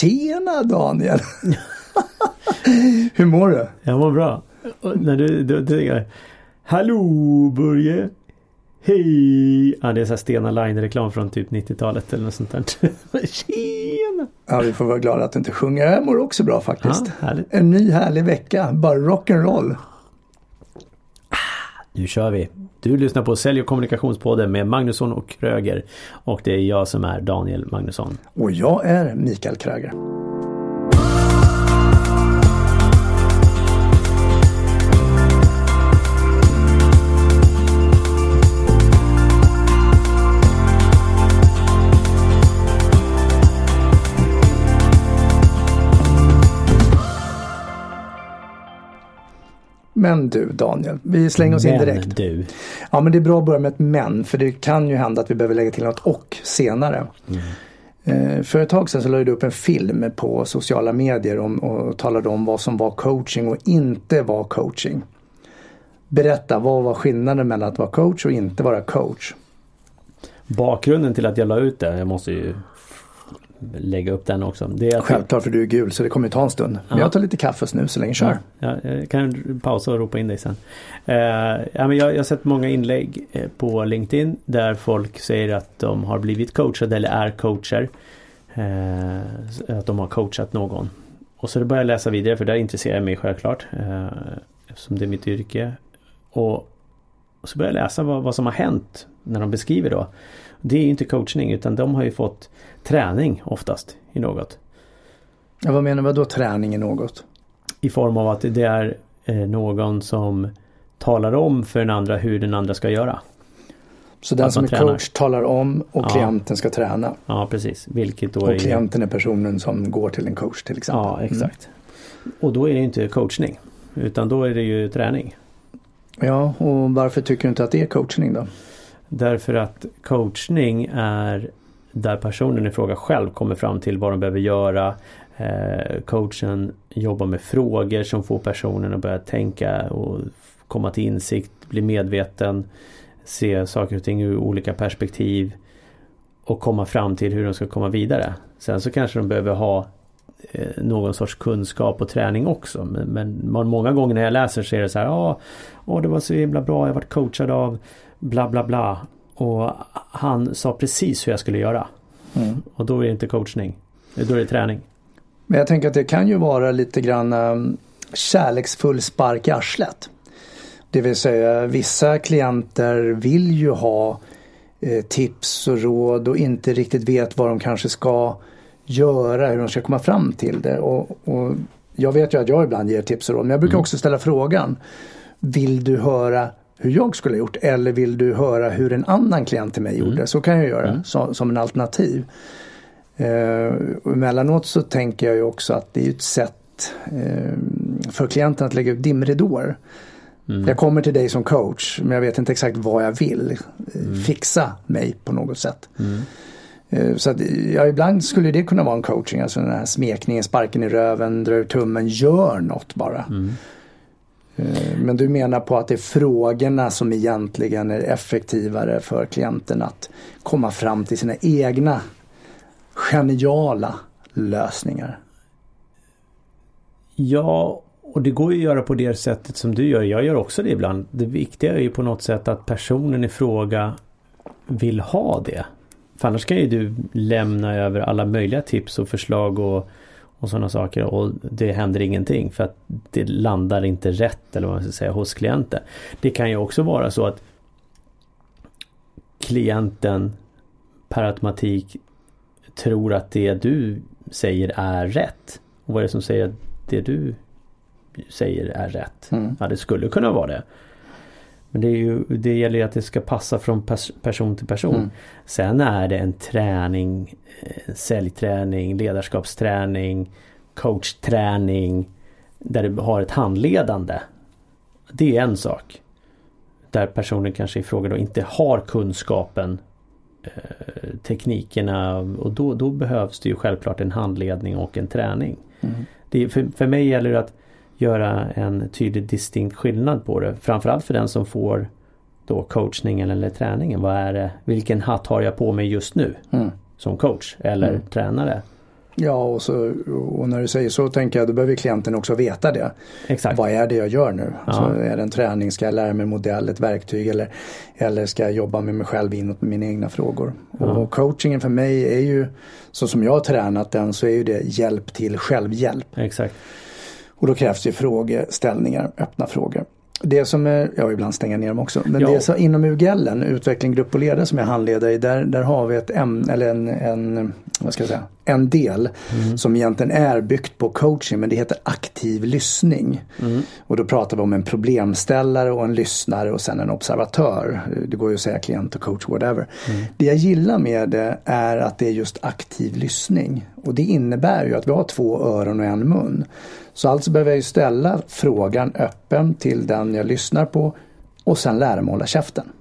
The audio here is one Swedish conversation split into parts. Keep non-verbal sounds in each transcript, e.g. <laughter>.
Tjena Daniel! <laughs> Hur mår du? Jag mår bra. när du, du, du, Hallå Börje! Hej! Ja det är så här Stena Line-reklam från typ 90-talet eller något sånt där. <laughs> Tjena! Ja vi får vara glada att du inte sjunger. Jag mår också bra faktiskt. Ja. En ny härlig vecka. Bara rock'n'roll. Nu kör vi! Du lyssnar på Sälj och kommunikationspodden med Magnusson och Kröger. Och det är jag som är Daniel Magnusson. Och jag är Mikael Kröger. Men du Daniel, vi slänger oss men in direkt. du. Ja men det är bra att börja med ett men för det kan ju hända att vi behöver lägga till något och senare. Mm. Eh, För ett tag sedan så la du upp en film på sociala medier om, och talade om vad som var coaching och inte var coaching. Berätta, vad var skillnaden mellan att vara coach och inte vara coach? Bakgrunden till att jag la ut det, jag måste ju lägga upp den också. Det är att Självklart för du är gul så det kommer ta en stund. Men Ja. jag tar lite kaffe och snus så länge kör. Ja, jag kan pausa och ropa in dig sen. Eh, ja, men jag, jag har sett många inlägg eh, på LinkedIn där folk säger att de har blivit coachade eller är coacher. Eh, att de har coachat någon. Och så börjar jag läsa vidare för det intresserar jag mig självklart. Eh, eftersom det är mitt yrke. Och, och så börjar jag läsa vad, vad som har hänt när de beskriver då. Det är ju inte coachning utan de har ju fått träning oftast i något. Ja, vad menar du, då träning i något? I form av att det är eh, någon som talar om för den andra hur den andra ska göra. Så den som är tränar. coach talar om och Ja. klienten ska träna. Ja precis. Vilket då Och är... klienten är personen som går till en coach till exempel. Ja exakt. Och då är det inte coachning. Utan då är det ju träning. Mm. Ja, och varför tycker du inte att det är coachning då? Därför att coachning är där personen i fråga själv kommer fram till vad de behöver göra. Eh, coachen jobbar med frågor som får personen att börja tänka och komma till insikt, bli medveten, se saker och ting ur olika perspektiv och komma fram till hur de ska komma vidare. Sen så kanske de behöver ha eh, någon sorts kunskap och träning också. Men, men många gånger när jag läser så är det så här, ja, åh, det var så himla bra, jag varit coachad av bla bla bla. Och han sa precis hur jag skulle göra. Mm. Och då är det inte coachning. Då är det träning. Men jag tänker att det kan ju vara lite grann um, kärleksfull spark i arslet. Det vill säga vissa klienter vill ju ha eh, tips och råd och inte riktigt vet vad de kanske ska göra, hur de ska komma fram till det. Och, och jag vet ju att jag ibland ger tips och råd men jag brukar också ställa frågan Vill du höra hur jag skulle ha gjort eller vill du höra hur en annan klient till mig gjorde? Så kan jag göra så, som en alternativ. Eh, emellanåt så tänker jag ju också att det är ett sätt eh, för klienten att lägga ut dimridåer. Jag kommer till dig som coach men jag vet inte exakt vad jag vill. Eh, Fixa mig på något sätt. Eh, Så att, ja, ibland skulle det kunna vara en coaching, alltså den här smekningen, sparken i röven, dra ut tummen, gör något bara. Eh, men du menar på att det är frågorna som egentligen är effektivare för klienten att komma fram till sina egna geniala lösningar. Ja, och det går ju att göra på det sättet som du gör. Jag gör också det ibland. Det viktiga är ju på något sätt att personen i fråga vill ha det. För annars kan ju du lämna över alla möjliga tips och förslag och, och sådana saker och det händer ingenting för att det landar inte rätt eller vad man ska säga hos klienten. Det kan ju också vara så att klienten per automatik tror att det du säger är rätt. Och vad är det som säger att det du säger är rätt? Mm. Ja, det skulle kunna vara det. Men det, är ju, det gäller ju att det ska passa från pers person till person. Mm. Sen är det en träning, eh, säljträning, ledarskapsträning, coachträning där du har ett handledande. Det är en sak. Där personen kanske i fråga då inte har kunskapen eh, teknikerna och då, då behövs det ju självklart en handledning och en träning. Mm. Det, för, för mig gäller det att göra en tydlig distinkt skillnad på det. Framförallt för den som får då coachningen eller träningen. Vad är det, vilken hatt har jag på mig just nu Mm. som coach eller Mm. tränare? Ja, och, så, och när du säger så tänker jag då behöver klienten också veta det. Exakt. Vad är det jag gör nu? Ja. Så är det en träning? Ska jag lära mig en modell, ett verktyg eller, eller ska jag jobba med mig själv inåt med mina egna frågor? Ja. Och coachingen för mig är ju, så som jag har tränat den så är ju det hjälp till självhjälp. Exakt. Och då krävs det frågeställningar, öppna frågor. Det som är, ja ibland stänga ner dem också, men Ja. det som inom UGL, utveckling, grupp och ledare som jag handleder i, där, där har vi ett ämne, eller en, en, vad ska jag säga, en del som egentligen är byggt på coaching men det heter aktiv lyssning. Och då pratar vi om en problemställare och en lyssnare och sen en observatör. Det går ju att säga klient och coach, whatever. Det jag gillar med det är att det är just aktiv lyssning. Och det innebär ju att vi har två öron och en mun. Så alltså behöver jag ju ställa frågan öppen till den jag lyssnar på och sen lära mig hålla käften.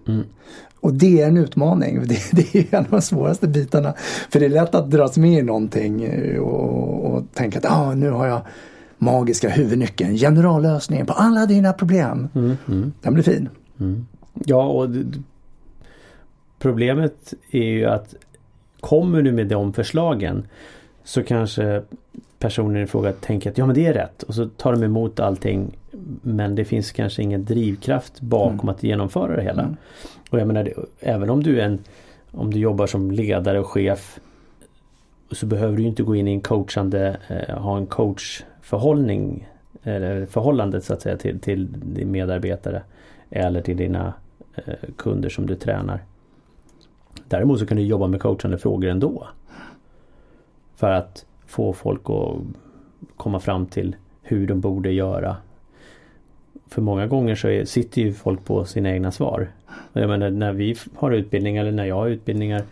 Och det är en utmaning. <laughs> Det, det är en av de svåraste bitarna. För det är lätt att dras med i någonting eh, och, och tänka att ah, nu har jag magiska huvudnyckeln, generallösningen på alla dina problem. Den blir fin. Ja, och problemet är ju att kommer du med de förslagen så kanske personen i fråga tänker att ja men det är rätt och så tar de emot allting men det finns kanske ingen drivkraft bakom att genomföra det hela. Och jag menar, även om du är en om du jobbar som ledare och chef så behöver du inte gå in i en coachande, eh, ha en coachförhållning eller förhållandet så att säga till, till din medarbetare eller till dina eh, kunder som du tränar. Däremot så kan du jobba med coachande frågor ändå. För att få folk att komma fram till hur de borde göra. För många gånger så är, sitter ju folk på sina egna svar. Jag menar när vi har utbildningar eller när jag har utbildningar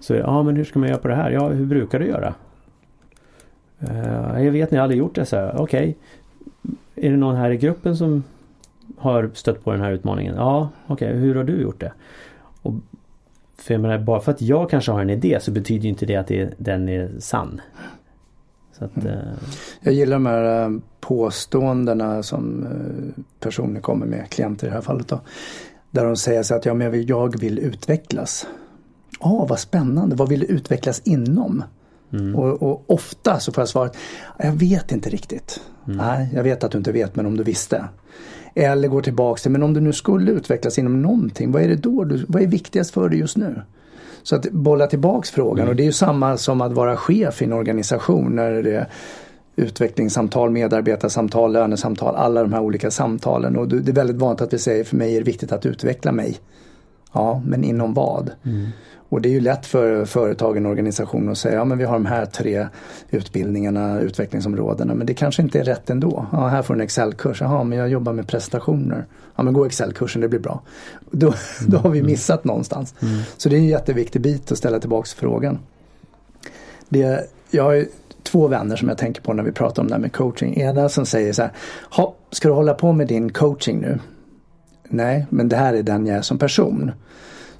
så är ja ah, men hur ska man göra på det här? Ja hur brukar du göra? Uh, jag vet ni har aldrig gjort det så här. Okej. Är det någon här i gruppen som har stött på den här utmaningen? Ja, okej. Hur har du gjort det? Och för jag menar, bara för att jag kanske har en idé så betyder inte det att det, den är sann. Att, eh, Jag gillar de här eh, påståendena som eh, personer kommer med, klienter i det här fallet då. Där de säger så att ja, men jag vill- utvecklas. Ja, vad spännande. Vad vill du utvecklas inom? Och, och ofta så får jag svaret, jag vet inte riktigt. Nej, jag vet att du inte vet, men om du visste. Eller går tillbaks till, men om du nu skulle utvecklas inom någonting, vad är det då? Du, vad är viktigast för dig just nu? Så att bolla tillbaks frågan och det är ju samma som att vara chef i en organisation när det är utvecklingssamtal, medarbetarsamtal, lönesamtal, alla de här olika samtalen. Och det är väldigt vanligt att vi säger för mig är det viktigt att utveckla mig. Ja, men inom vad? Och det är ju lätt för företagen och organisationer att säga, ja men vi har de här tre utbildningarna, utvecklingsområdena, men det kanske inte är rätt ändå. Ja, här får du en Excel-kurs, jaha men jag jobbar med prestationer. Ja men gå Excel-kursen, det blir bra. Då, <laughs> då har vi missat någonstans. Så det är en jätteviktig bit att ställa tillbaks frågan. Det, jag har ju två vänner som jag tänker på när vi pratar om det här med coaching. Ena som säger så här, "Ha, ska du hålla på med din coaching nu? Nej, men det här är den jag är som person.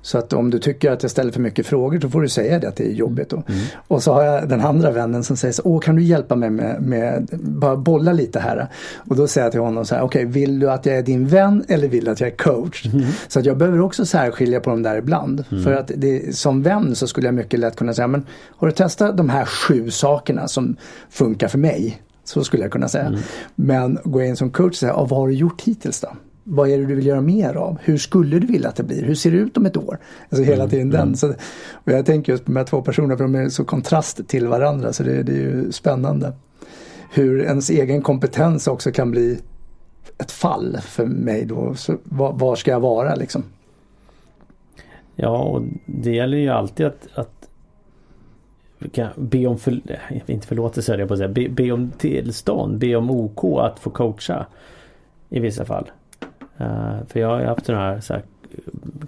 Så att om du tycker att jag ställer för mycket frågor så får du säga det att det är jobbigt. Då. Och så har jag den andra vännen som säger så Åh kan du hjälpa mig med, med bara bolla lite här. Och då säger jag till honom så här, okej vill du att jag är din vän eller vill du att jag är coach? Så att jag behöver också särskilja på dem där ibland. För att det, som vän så skulle jag mycket lätt kunna säga, men har du testat de här sju sakerna som funkar för mig? Så skulle jag kunna säga. Men går jag in som coach och säger, "Ja, vad har du gjort hittills då? Vad är det du vill göra mer av? Hur skulle du vilja att det blir? Hur ser det ut om ett år? Alltså hela tiden den. Så, och jag tänker just på de här två personerna för de är så kontrast till varandra så det, det är ju spännande. Hur ens egen kompetens också kan bli ett fall för mig då. Så, var, var ska jag vara liksom? Ja, och det gäller ju alltid att, att be om, för, nej, inte förlåtelse höll jag på att säga, be, be om tillstånd, be om OK att få coacha i vissa fall. Eh, för jag har haft sådana här, så här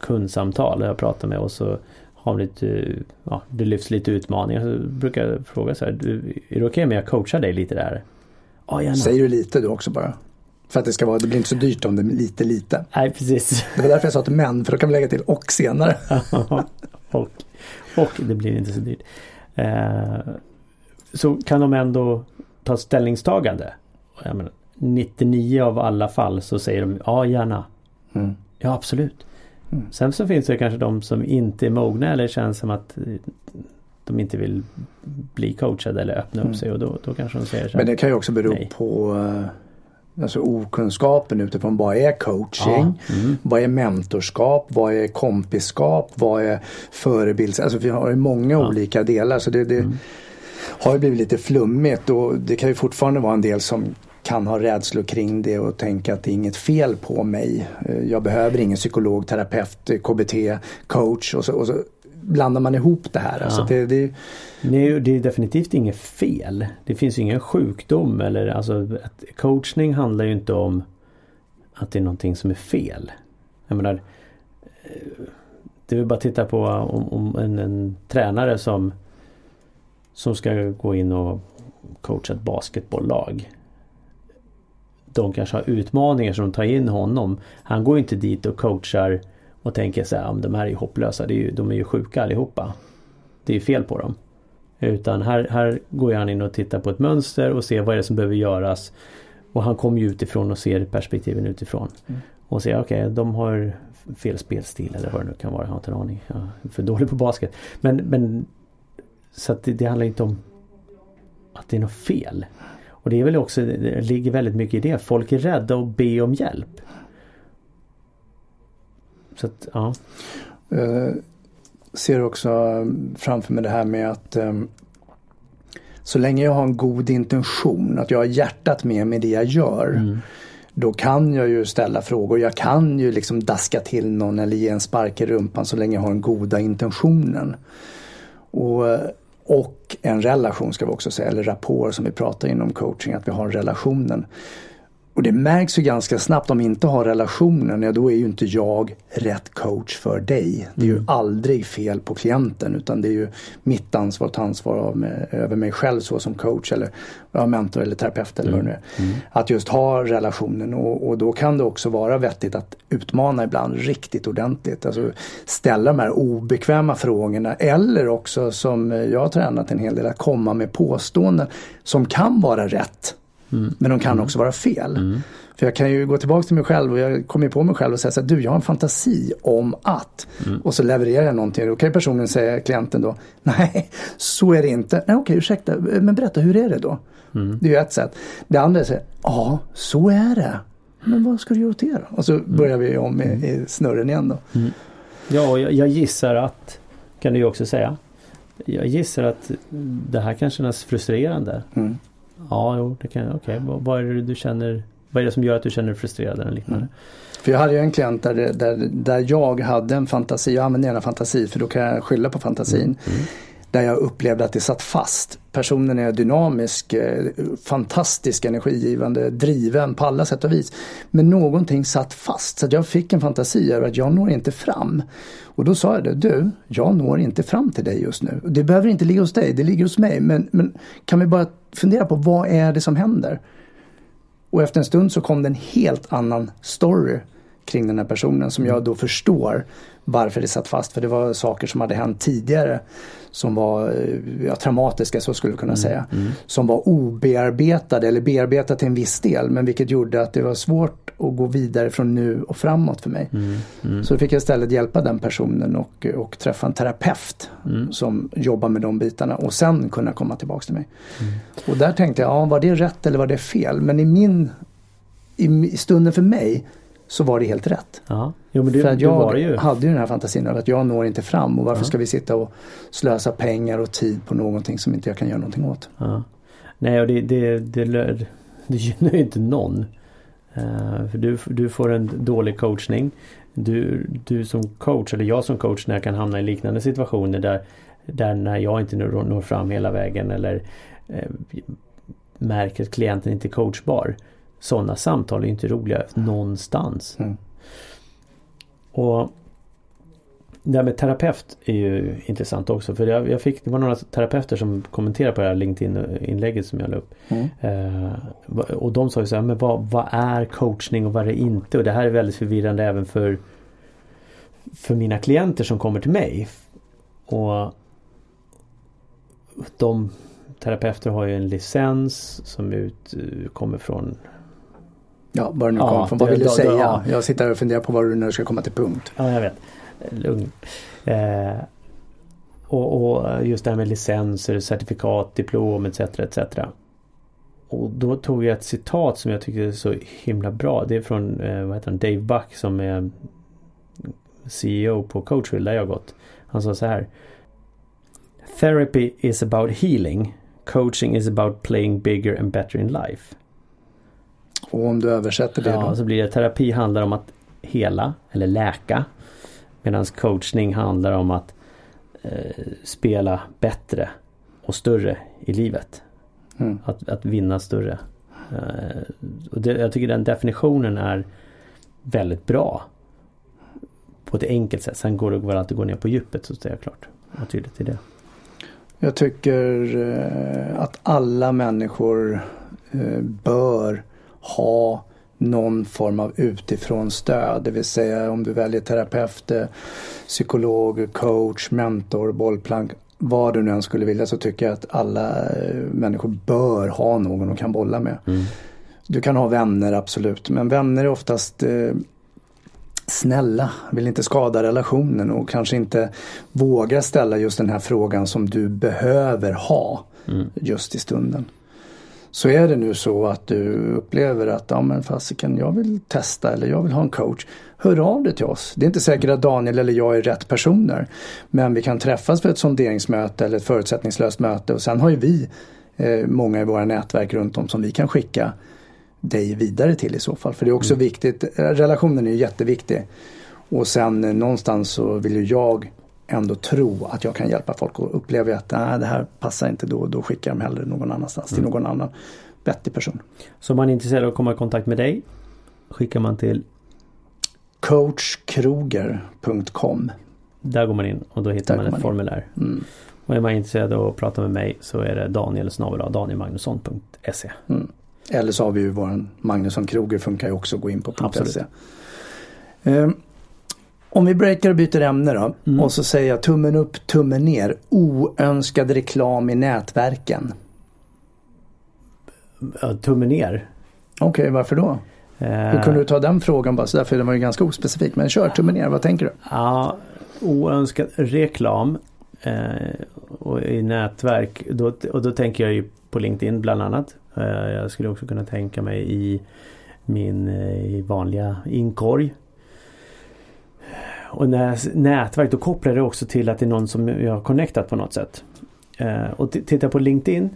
kundsamtal där jag pratar med och så har lite, ja, det lyfts lite utmaningar. Så brukar jag fråga så här, är det okej om jag coachar dig lite där? Ja, gärna. Säger du lite du också bara? För att det ska vara, det blir inte så dyrt om det är lite lite. Nej, precis. Det var därför jag sa till män, för då kan vi lägga till och senare. <laughs> och, och det blir inte så dyrt. Eh, så kan de ändå ta ställningstagande. Menar, 99 av alla fall så säger de ja gärna. Mm. Ja absolut. Sen så finns det kanske de som inte är mogna eller känns som att eh, de inte vill bli coachade eller öppna upp mm. sig och då, då kanske de säger så Men det kan ju också bero nej. på eh, alltså okunskapen utifrån vad är coaching? Ja. Mm. Vad är mentorskap? Vad är kompiskap? Vad är förebild? Alltså vi har ju många ja. olika delar så det, det mm. har ju blivit lite flummigt och det kan ju fortfarande vara en del som kan ha rädslor kring det och tänka att det är inget fel på mig. Eh, jag behöver ingen psykolog, terapeut, KBT, coach och så, och så blandar man ihop det här. Ja. Alltså det, det... Nej, det är definitivt inget fel. Det finns ingen sjukdom eller alltså coachning handlar ju inte om att det är någonting som är fel. Jag menar eh, Det är bara att titta på om, om en, en, tränare som som ska gå in och coacha ett basketbolllag de kanske har utmaningar som de tar in honom. Han går inte dit och coachar och tänker så här, de här är ju hopplösa, är ju, de är ju sjuka allihopa. Det är ju fel på dem. Utan här, här går han in och tittar på ett mönster och ser vad är det som behöver göras. Och han kommer ju utifrån och ser perspektiven utifrån. Mm. Och ser okej, okay, de har fel spelstil eller vad det nu kan vara. Jag har inte en aning. Jag är för dålig på basket. Men, men så att det, det handlar inte om att det är något fel. Och det är väl också, det ligger väldigt mycket i det. Folk är rädda att be om hjälp. Så att, ja. Uh, ser också framför mig det här med att um, så länge jag har en god intention, att jag har hjärtat med mig det jag gör. Mm. Då kan jag ju ställa frågor. Jag kan ju liksom daska till någon eller ge en spark i rumpan så länge jag har den goda intentionen. Och och en relation ska vi också säga, eller rapport som vi pratar inom coaching, att vi har relationen. Och det märks ju ganska snabbt om vi inte har relationen, ja då är ju inte jag rätt coach för dig. Det är ju mm. aldrig fel på klienten utan det är ju mitt ansvar att ta ansvar med, över mig själv så som coach eller ja, mentor eller terapeut eller mm. vad det nu är. Mm. Att just ha relationen och, och, då kan det också vara vettigt att utmana ibland riktigt ordentligt. Alltså ställa de här obekväma frågorna eller också som jag har tränat en hel del att komma med påståenden som kan vara rätt Mm. Men de kan mm. också vara fel. Mm. För jag kan ju gå tillbaka till mig själv och jag kommer på mig själv och säga så här, du jag har en fantasi om att. Mm. Och så levererar jag någonting. Då kan ju personen säga, klienten då, <laughs> nej så är det inte. Nej okej ursäkta, men berätta hur är det då? Mm. Det är ju ett sätt. Det andra är så ja så är det. Men vad ska du göra åt det då? Och så börjar vi om i, i snurren igen då. Ja, jag, jag gissar att, kan du ju också säga, jag gissar att det här kan kännas frustrerande. Mm. Ja, jo, det kan jag. Okej, okay. vad, vad, är det du känner? Vad är det som gör att du känner dig frustrerad eller liknande? Mm. För jag hade ju en klient där, där, där jag hade en fantasi, jag använder gärna fantasi för då kan jag skylla på fantasin. Mm. Där jag upplevde att det satt fast. Personen är dynamisk, eh, fantastisk, energigivande, driven på alla sätt och vis. Men någonting satt fast så jag fick en fantasi över att jag når inte fram. Och då sa jag det, du, jag når inte fram till dig just nu. Det behöver inte ligga hos dig, det ligger hos mig. Men, men kan vi bara fundera på vad är det som händer? Och efter en stund så kom det en helt annan story kring den här personen som jag då förstår varför det satt fast. För det var saker som hade hänt tidigare som var eh, ja, traumatiska, så skulle jag kunna mm, säga. Mm. Som var obearbetade eller bearbetade till en viss del men vilket gjorde att det var svårt att gå vidare från nu och framåt för mig. Mm, mm. så då fick jag istället hjälpa den personen och, och träffa en terapeut mm. som jobbar med de bitarna och sen kunna komma tillbaks till mig. Mm. Och där tänkte jag, ja, var det rätt eller var det fel? Men i min i stunden för mig så var det helt rätt. Ja. Jo, men det, För att jag ju. hade ju den här fantasin av att jag når inte fram och varför ja. ska vi sitta och slösa pengar och tid på någonting som inte jag kan göra någonting åt. Ja. Nej och det, det, det, det, det gynnar ju inte någon. Uh, för du, du får en dålig coachning. Du, du som coach eller jag som coach när jag kan hamna i liknande situationer där, där när jag inte når, når fram hela vägen eller uh, märker att klienten inte är coachbar sådana samtal är inte roliga någonstans. Mm. Och det här med terapeut är ju intressant också. För jag, jag, fick, det var några terapeuter som kommenterade på det här LinkedIn-inlägget som jag la upp. Mm. Eh, och de sa ju så här, men vad, vad, är coachning och vad är det inte? Och det här är väldigt förvirrande även för, för mina klienter som kommer till mig. Och de terapeuter har ju en licens som ut, kommer från Ja, vad det nu ja, från. Vad vill du säga? Ja. Jag sitter här och funderar på vad du nu ska komma till punkt. Ja, jag vet. Lugn. Eh, Och, och just det här med licenser, certifikat, diplom etc. etc. Och då tog jag ett citat som jag tyckte är så himla bra. Det är från eh, vad heter han, Dave Buck som är CEO på Coachville där jag gått. Han sa så här. Therapy is about healing. Coaching is about playing bigger and better in life. Och om du översätter det ja, då? så blir det terapi handlar om att hela eller läka. Medan coachning handlar om att eh, spela bättre och större i livet. Mm. Att, att vinna större. Eh, och det, jag tycker den definitionen är väldigt bra. På ett enkelt sätt. Sen går det väl alltid gå ner på djupet så är jag klart och tydligt i det. Jag tycker eh, att alla människor eh, bör ha någon form av utifrån stöd. Det vill säga om du väljer terapeut, eh, psykolog, coach, mentor, bollplank. Vad du nu än skulle vilja så tycker jag att alla människor bör ha någon de kan bolla med. Mm. Du kan ha vänner absolut men vänner är oftast snälla, vill inte skada relationen och kanske inte vågar ställa just den här frågan som du behöver ha mm. just i stunden. Så är det nu så att du upplever att ja men fasiken jag vill testa eller jag vill ha en coach. Hör av dig till oss. Det är inte säkert att Daniel eller jag är rätt personer. Men vi kan träffas för ett sonderingsmöte eller ett förutsättningslöst möte och sen har ju vi eh, många i våra nätverk runt om som vi kan skicka dig vidare till i så fall. För det är också mm. viktigt, relationen är jätteviktig. Och sen eh, någonstans så vill ju jag ändå tro att jag kan hjälpa folk och upplever att nej, det här passar inte då, då skickar jag dem hellre någon annanstans mm. till någon annan vettig person. Så om man är intresserad av att komma i kontakt med dig skickar man till coachkroger.com Där går man in och då hittar Där man ett formulär. Mm. Och är man intresserad av att prata med mig så är det daniel danielmagnusson.se mm. Eller så har vi ju våran Magnusson Kroger funkar ju också att gå in på .se. Um, om vi breakar och byter ämne då mm. och så säger jag tummen upp, tummen ner. Oönskad reklam i nätverken. tummen ner. Okej, okay, varför då? Uh, Hur kunde du ta den frågan bara sådär? För den var ju ganska ospecifik. Men kör tummen ner, vad tänker du? Ja, oönskad reklam eh, och i nätverk. Då, och då tänker jag ju på LinkedIn bland annat. Eh, jag skulle också kunna tänka mig i min eh, vanliga inkorg. Och när nätverk då kopplar det också till att det är någon som jag har connectat på något sätt. Eh, och tittar på LinkedIn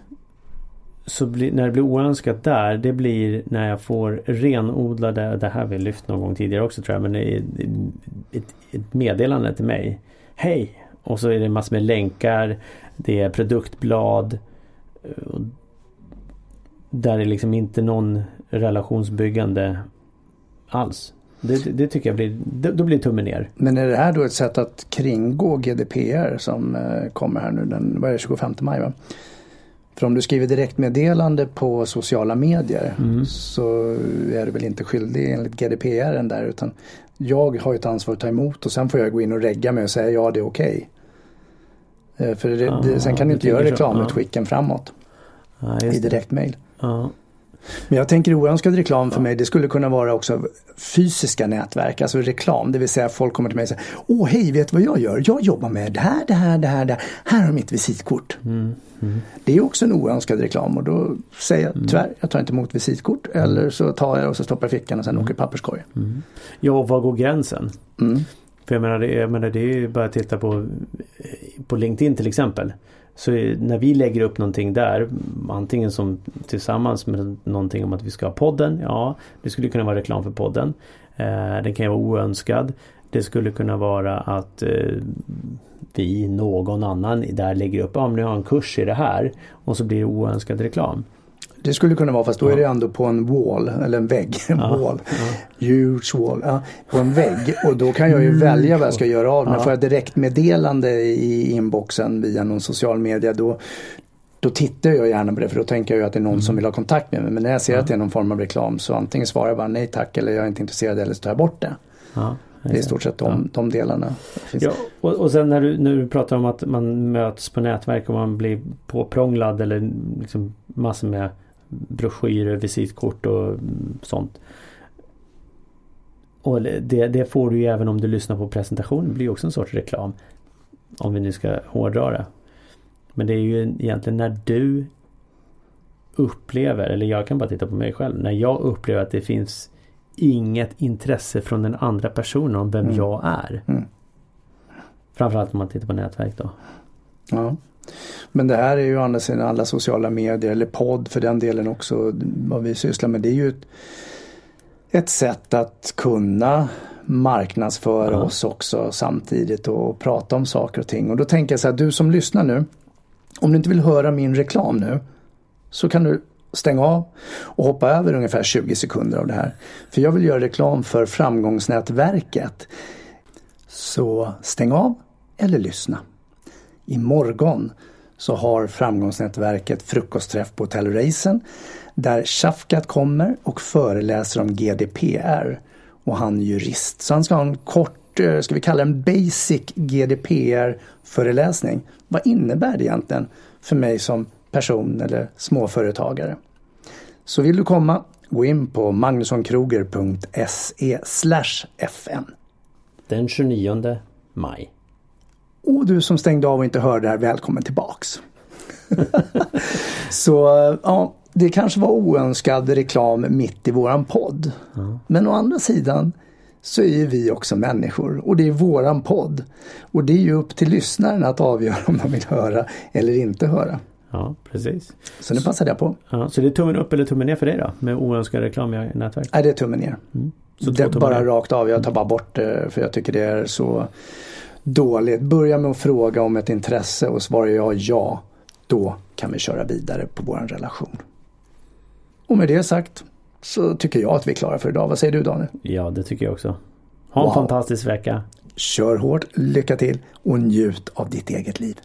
så blir, när det blir oönskat där det blir när jag får renodlade, det här har vi lyft någon gång tidigare också tror jag, men ett, ett, ett meddelande till mig. Hej! Och så är det massor med länkar, det är produktblad. Eh, där är liksom inte någon relationsbyggande alls. Det, det, tycker jag blir, då blir tummen ner. Men är det här då ett sätt att kringgå GDPR som eh, kommer här nu den vad är det, 25 maj? Va? För om du skriver direktmeddelande på sociala medier mm. så är du väl inte skyldig enligt GDPR där utan jag har ett ansvar att ta emot och sen får jag gå in och regga mig och säga ja det är okej. Okay. Eh, för det, ah, det, sen kan du inte göra reklamutskicken ah. framåt ah, i direktmail. Men jag tänker oönskad reklam för mig det skulle kunna vara också fysiska nätverk, alltså reklam. Det vill säga folk kommer till mig och säger Åh hej, vet du vad jag gör? Jag jobbar med det här, det här, det här, det här. Här har mitt visitkort. Mm. Mm. Det är också en oönskad reklam och då säger jag mm. tyvärr, jag tar inte emot visitkort. Mm. Eller så tar jag och så stoppar jag fickan och sen mm. åker papperskorgen. Mm. Ja, var går gränsen? Mm. För jag menar, det, jag menar det är ju bara att titta på, på LinkedIn till exempel. Så när vi lägger upp någonting där, antingen som tillsammans med någonting om att vi ska ha podden, ja det skulle kunna vara reklam för podden. Eh, den kan ju vara oönskad. Det skulle kunna vara att eh, vi, någon annan där lägger upp, ja men nu har en kurs i det här och så blir det oönskad reklam. Det skulle kunna vara fast då är det ändå på en wall eller en vägg. En ja, wall. Ja. Huge wall. Ja, på en vägg och då kan jag ju välja vad jag ska göra av med. Ja. Får jag direktmeddelande i inboxen via någon social media då, då tittar jag gärna på det för då tänker jag att det är någon mm. som vill ha kontakt med mig. Men när jag ser ja. att det är någon form av reklam så antingen svarar jag bara nej tack eller jag är inte intresserad eller så tar jag bort det. Ja, det är i stort sett de, ja. de delarna. Ja, och, och sen när du, när du pratar om att man möts på nätverk och man blir påprånglad eller liksom massor med broschyrer, visitkort och sånt. Och det, det får du ju även om du lyssnar på presentationen. Det blir också en sorts reklam. Om vi nu ska hårdra det. Men det är ju egentligen när du upplever, eller jag kan bara titta på mig själv. När jag upplever att det finns inget intresse från den andra personen om vem mm. jag är. Mm. Framförallt om man tittar på nätverk då. Ja. Men det här är ju andra sidan alla sociala medier eller podd för den delen också vad vi sysslar med. Det är ju ett, ett sätt att kunna marknadsföra ja. oss också samtidigt och prata om saker och ting. Och då tänker jag så här, du som lyssnar nu. Om du inte vill höra min reklam nu så kan du stänga av och hoppa över ungefär 20 sekunder av det här. För jag vill göra reklam för framgångsnätverket. Så stäng av eller lyssna. Imorgon så har framgångsnätverket frukostträff på Hotell Racen där Shafkat kommer och föreläser om GDPR. Och han är jurist. Så han ska ha en kort, eh, ska vi kalla en basic GDPR föreläsning. Vad innebär det egentligen för mig som person eller småföretagare? Så vill du komma, gå in på magnussonkroger.se fn. Den 29 maj. Och du som stängde av och inte hörde det här, välkommen tillbaks. <laughs> så ja, det kanske var oönskad reklam mitt i våran podd. Mm. Men å andra sidan så är vi också människor och det är våran podd. Och det är ju upp till lyssnaren att avgöra om de vill höra eller inte höra. Ja, precis. Så nu passade jag på. Ja, så det är tummen upp eller tummen ner för dig då? Med oönskad reklam i nätverk? Nej, det är tummen ner. Mm. Så det är bara ner. rakt av. Jag tar bara bort det för jag tycker det är så dåligt. Börja med att fråga om ett intresse och svarar jag ja, då kan vi köra vidare på vår relation. Och med det sagt så tycker jag att vi är klara för idag. Vad säger du Daniel? Ja, det tycker jag också. Ha en wow. fantastisk vecka. Kör hårt, lycka till och njut av ditt eget liv.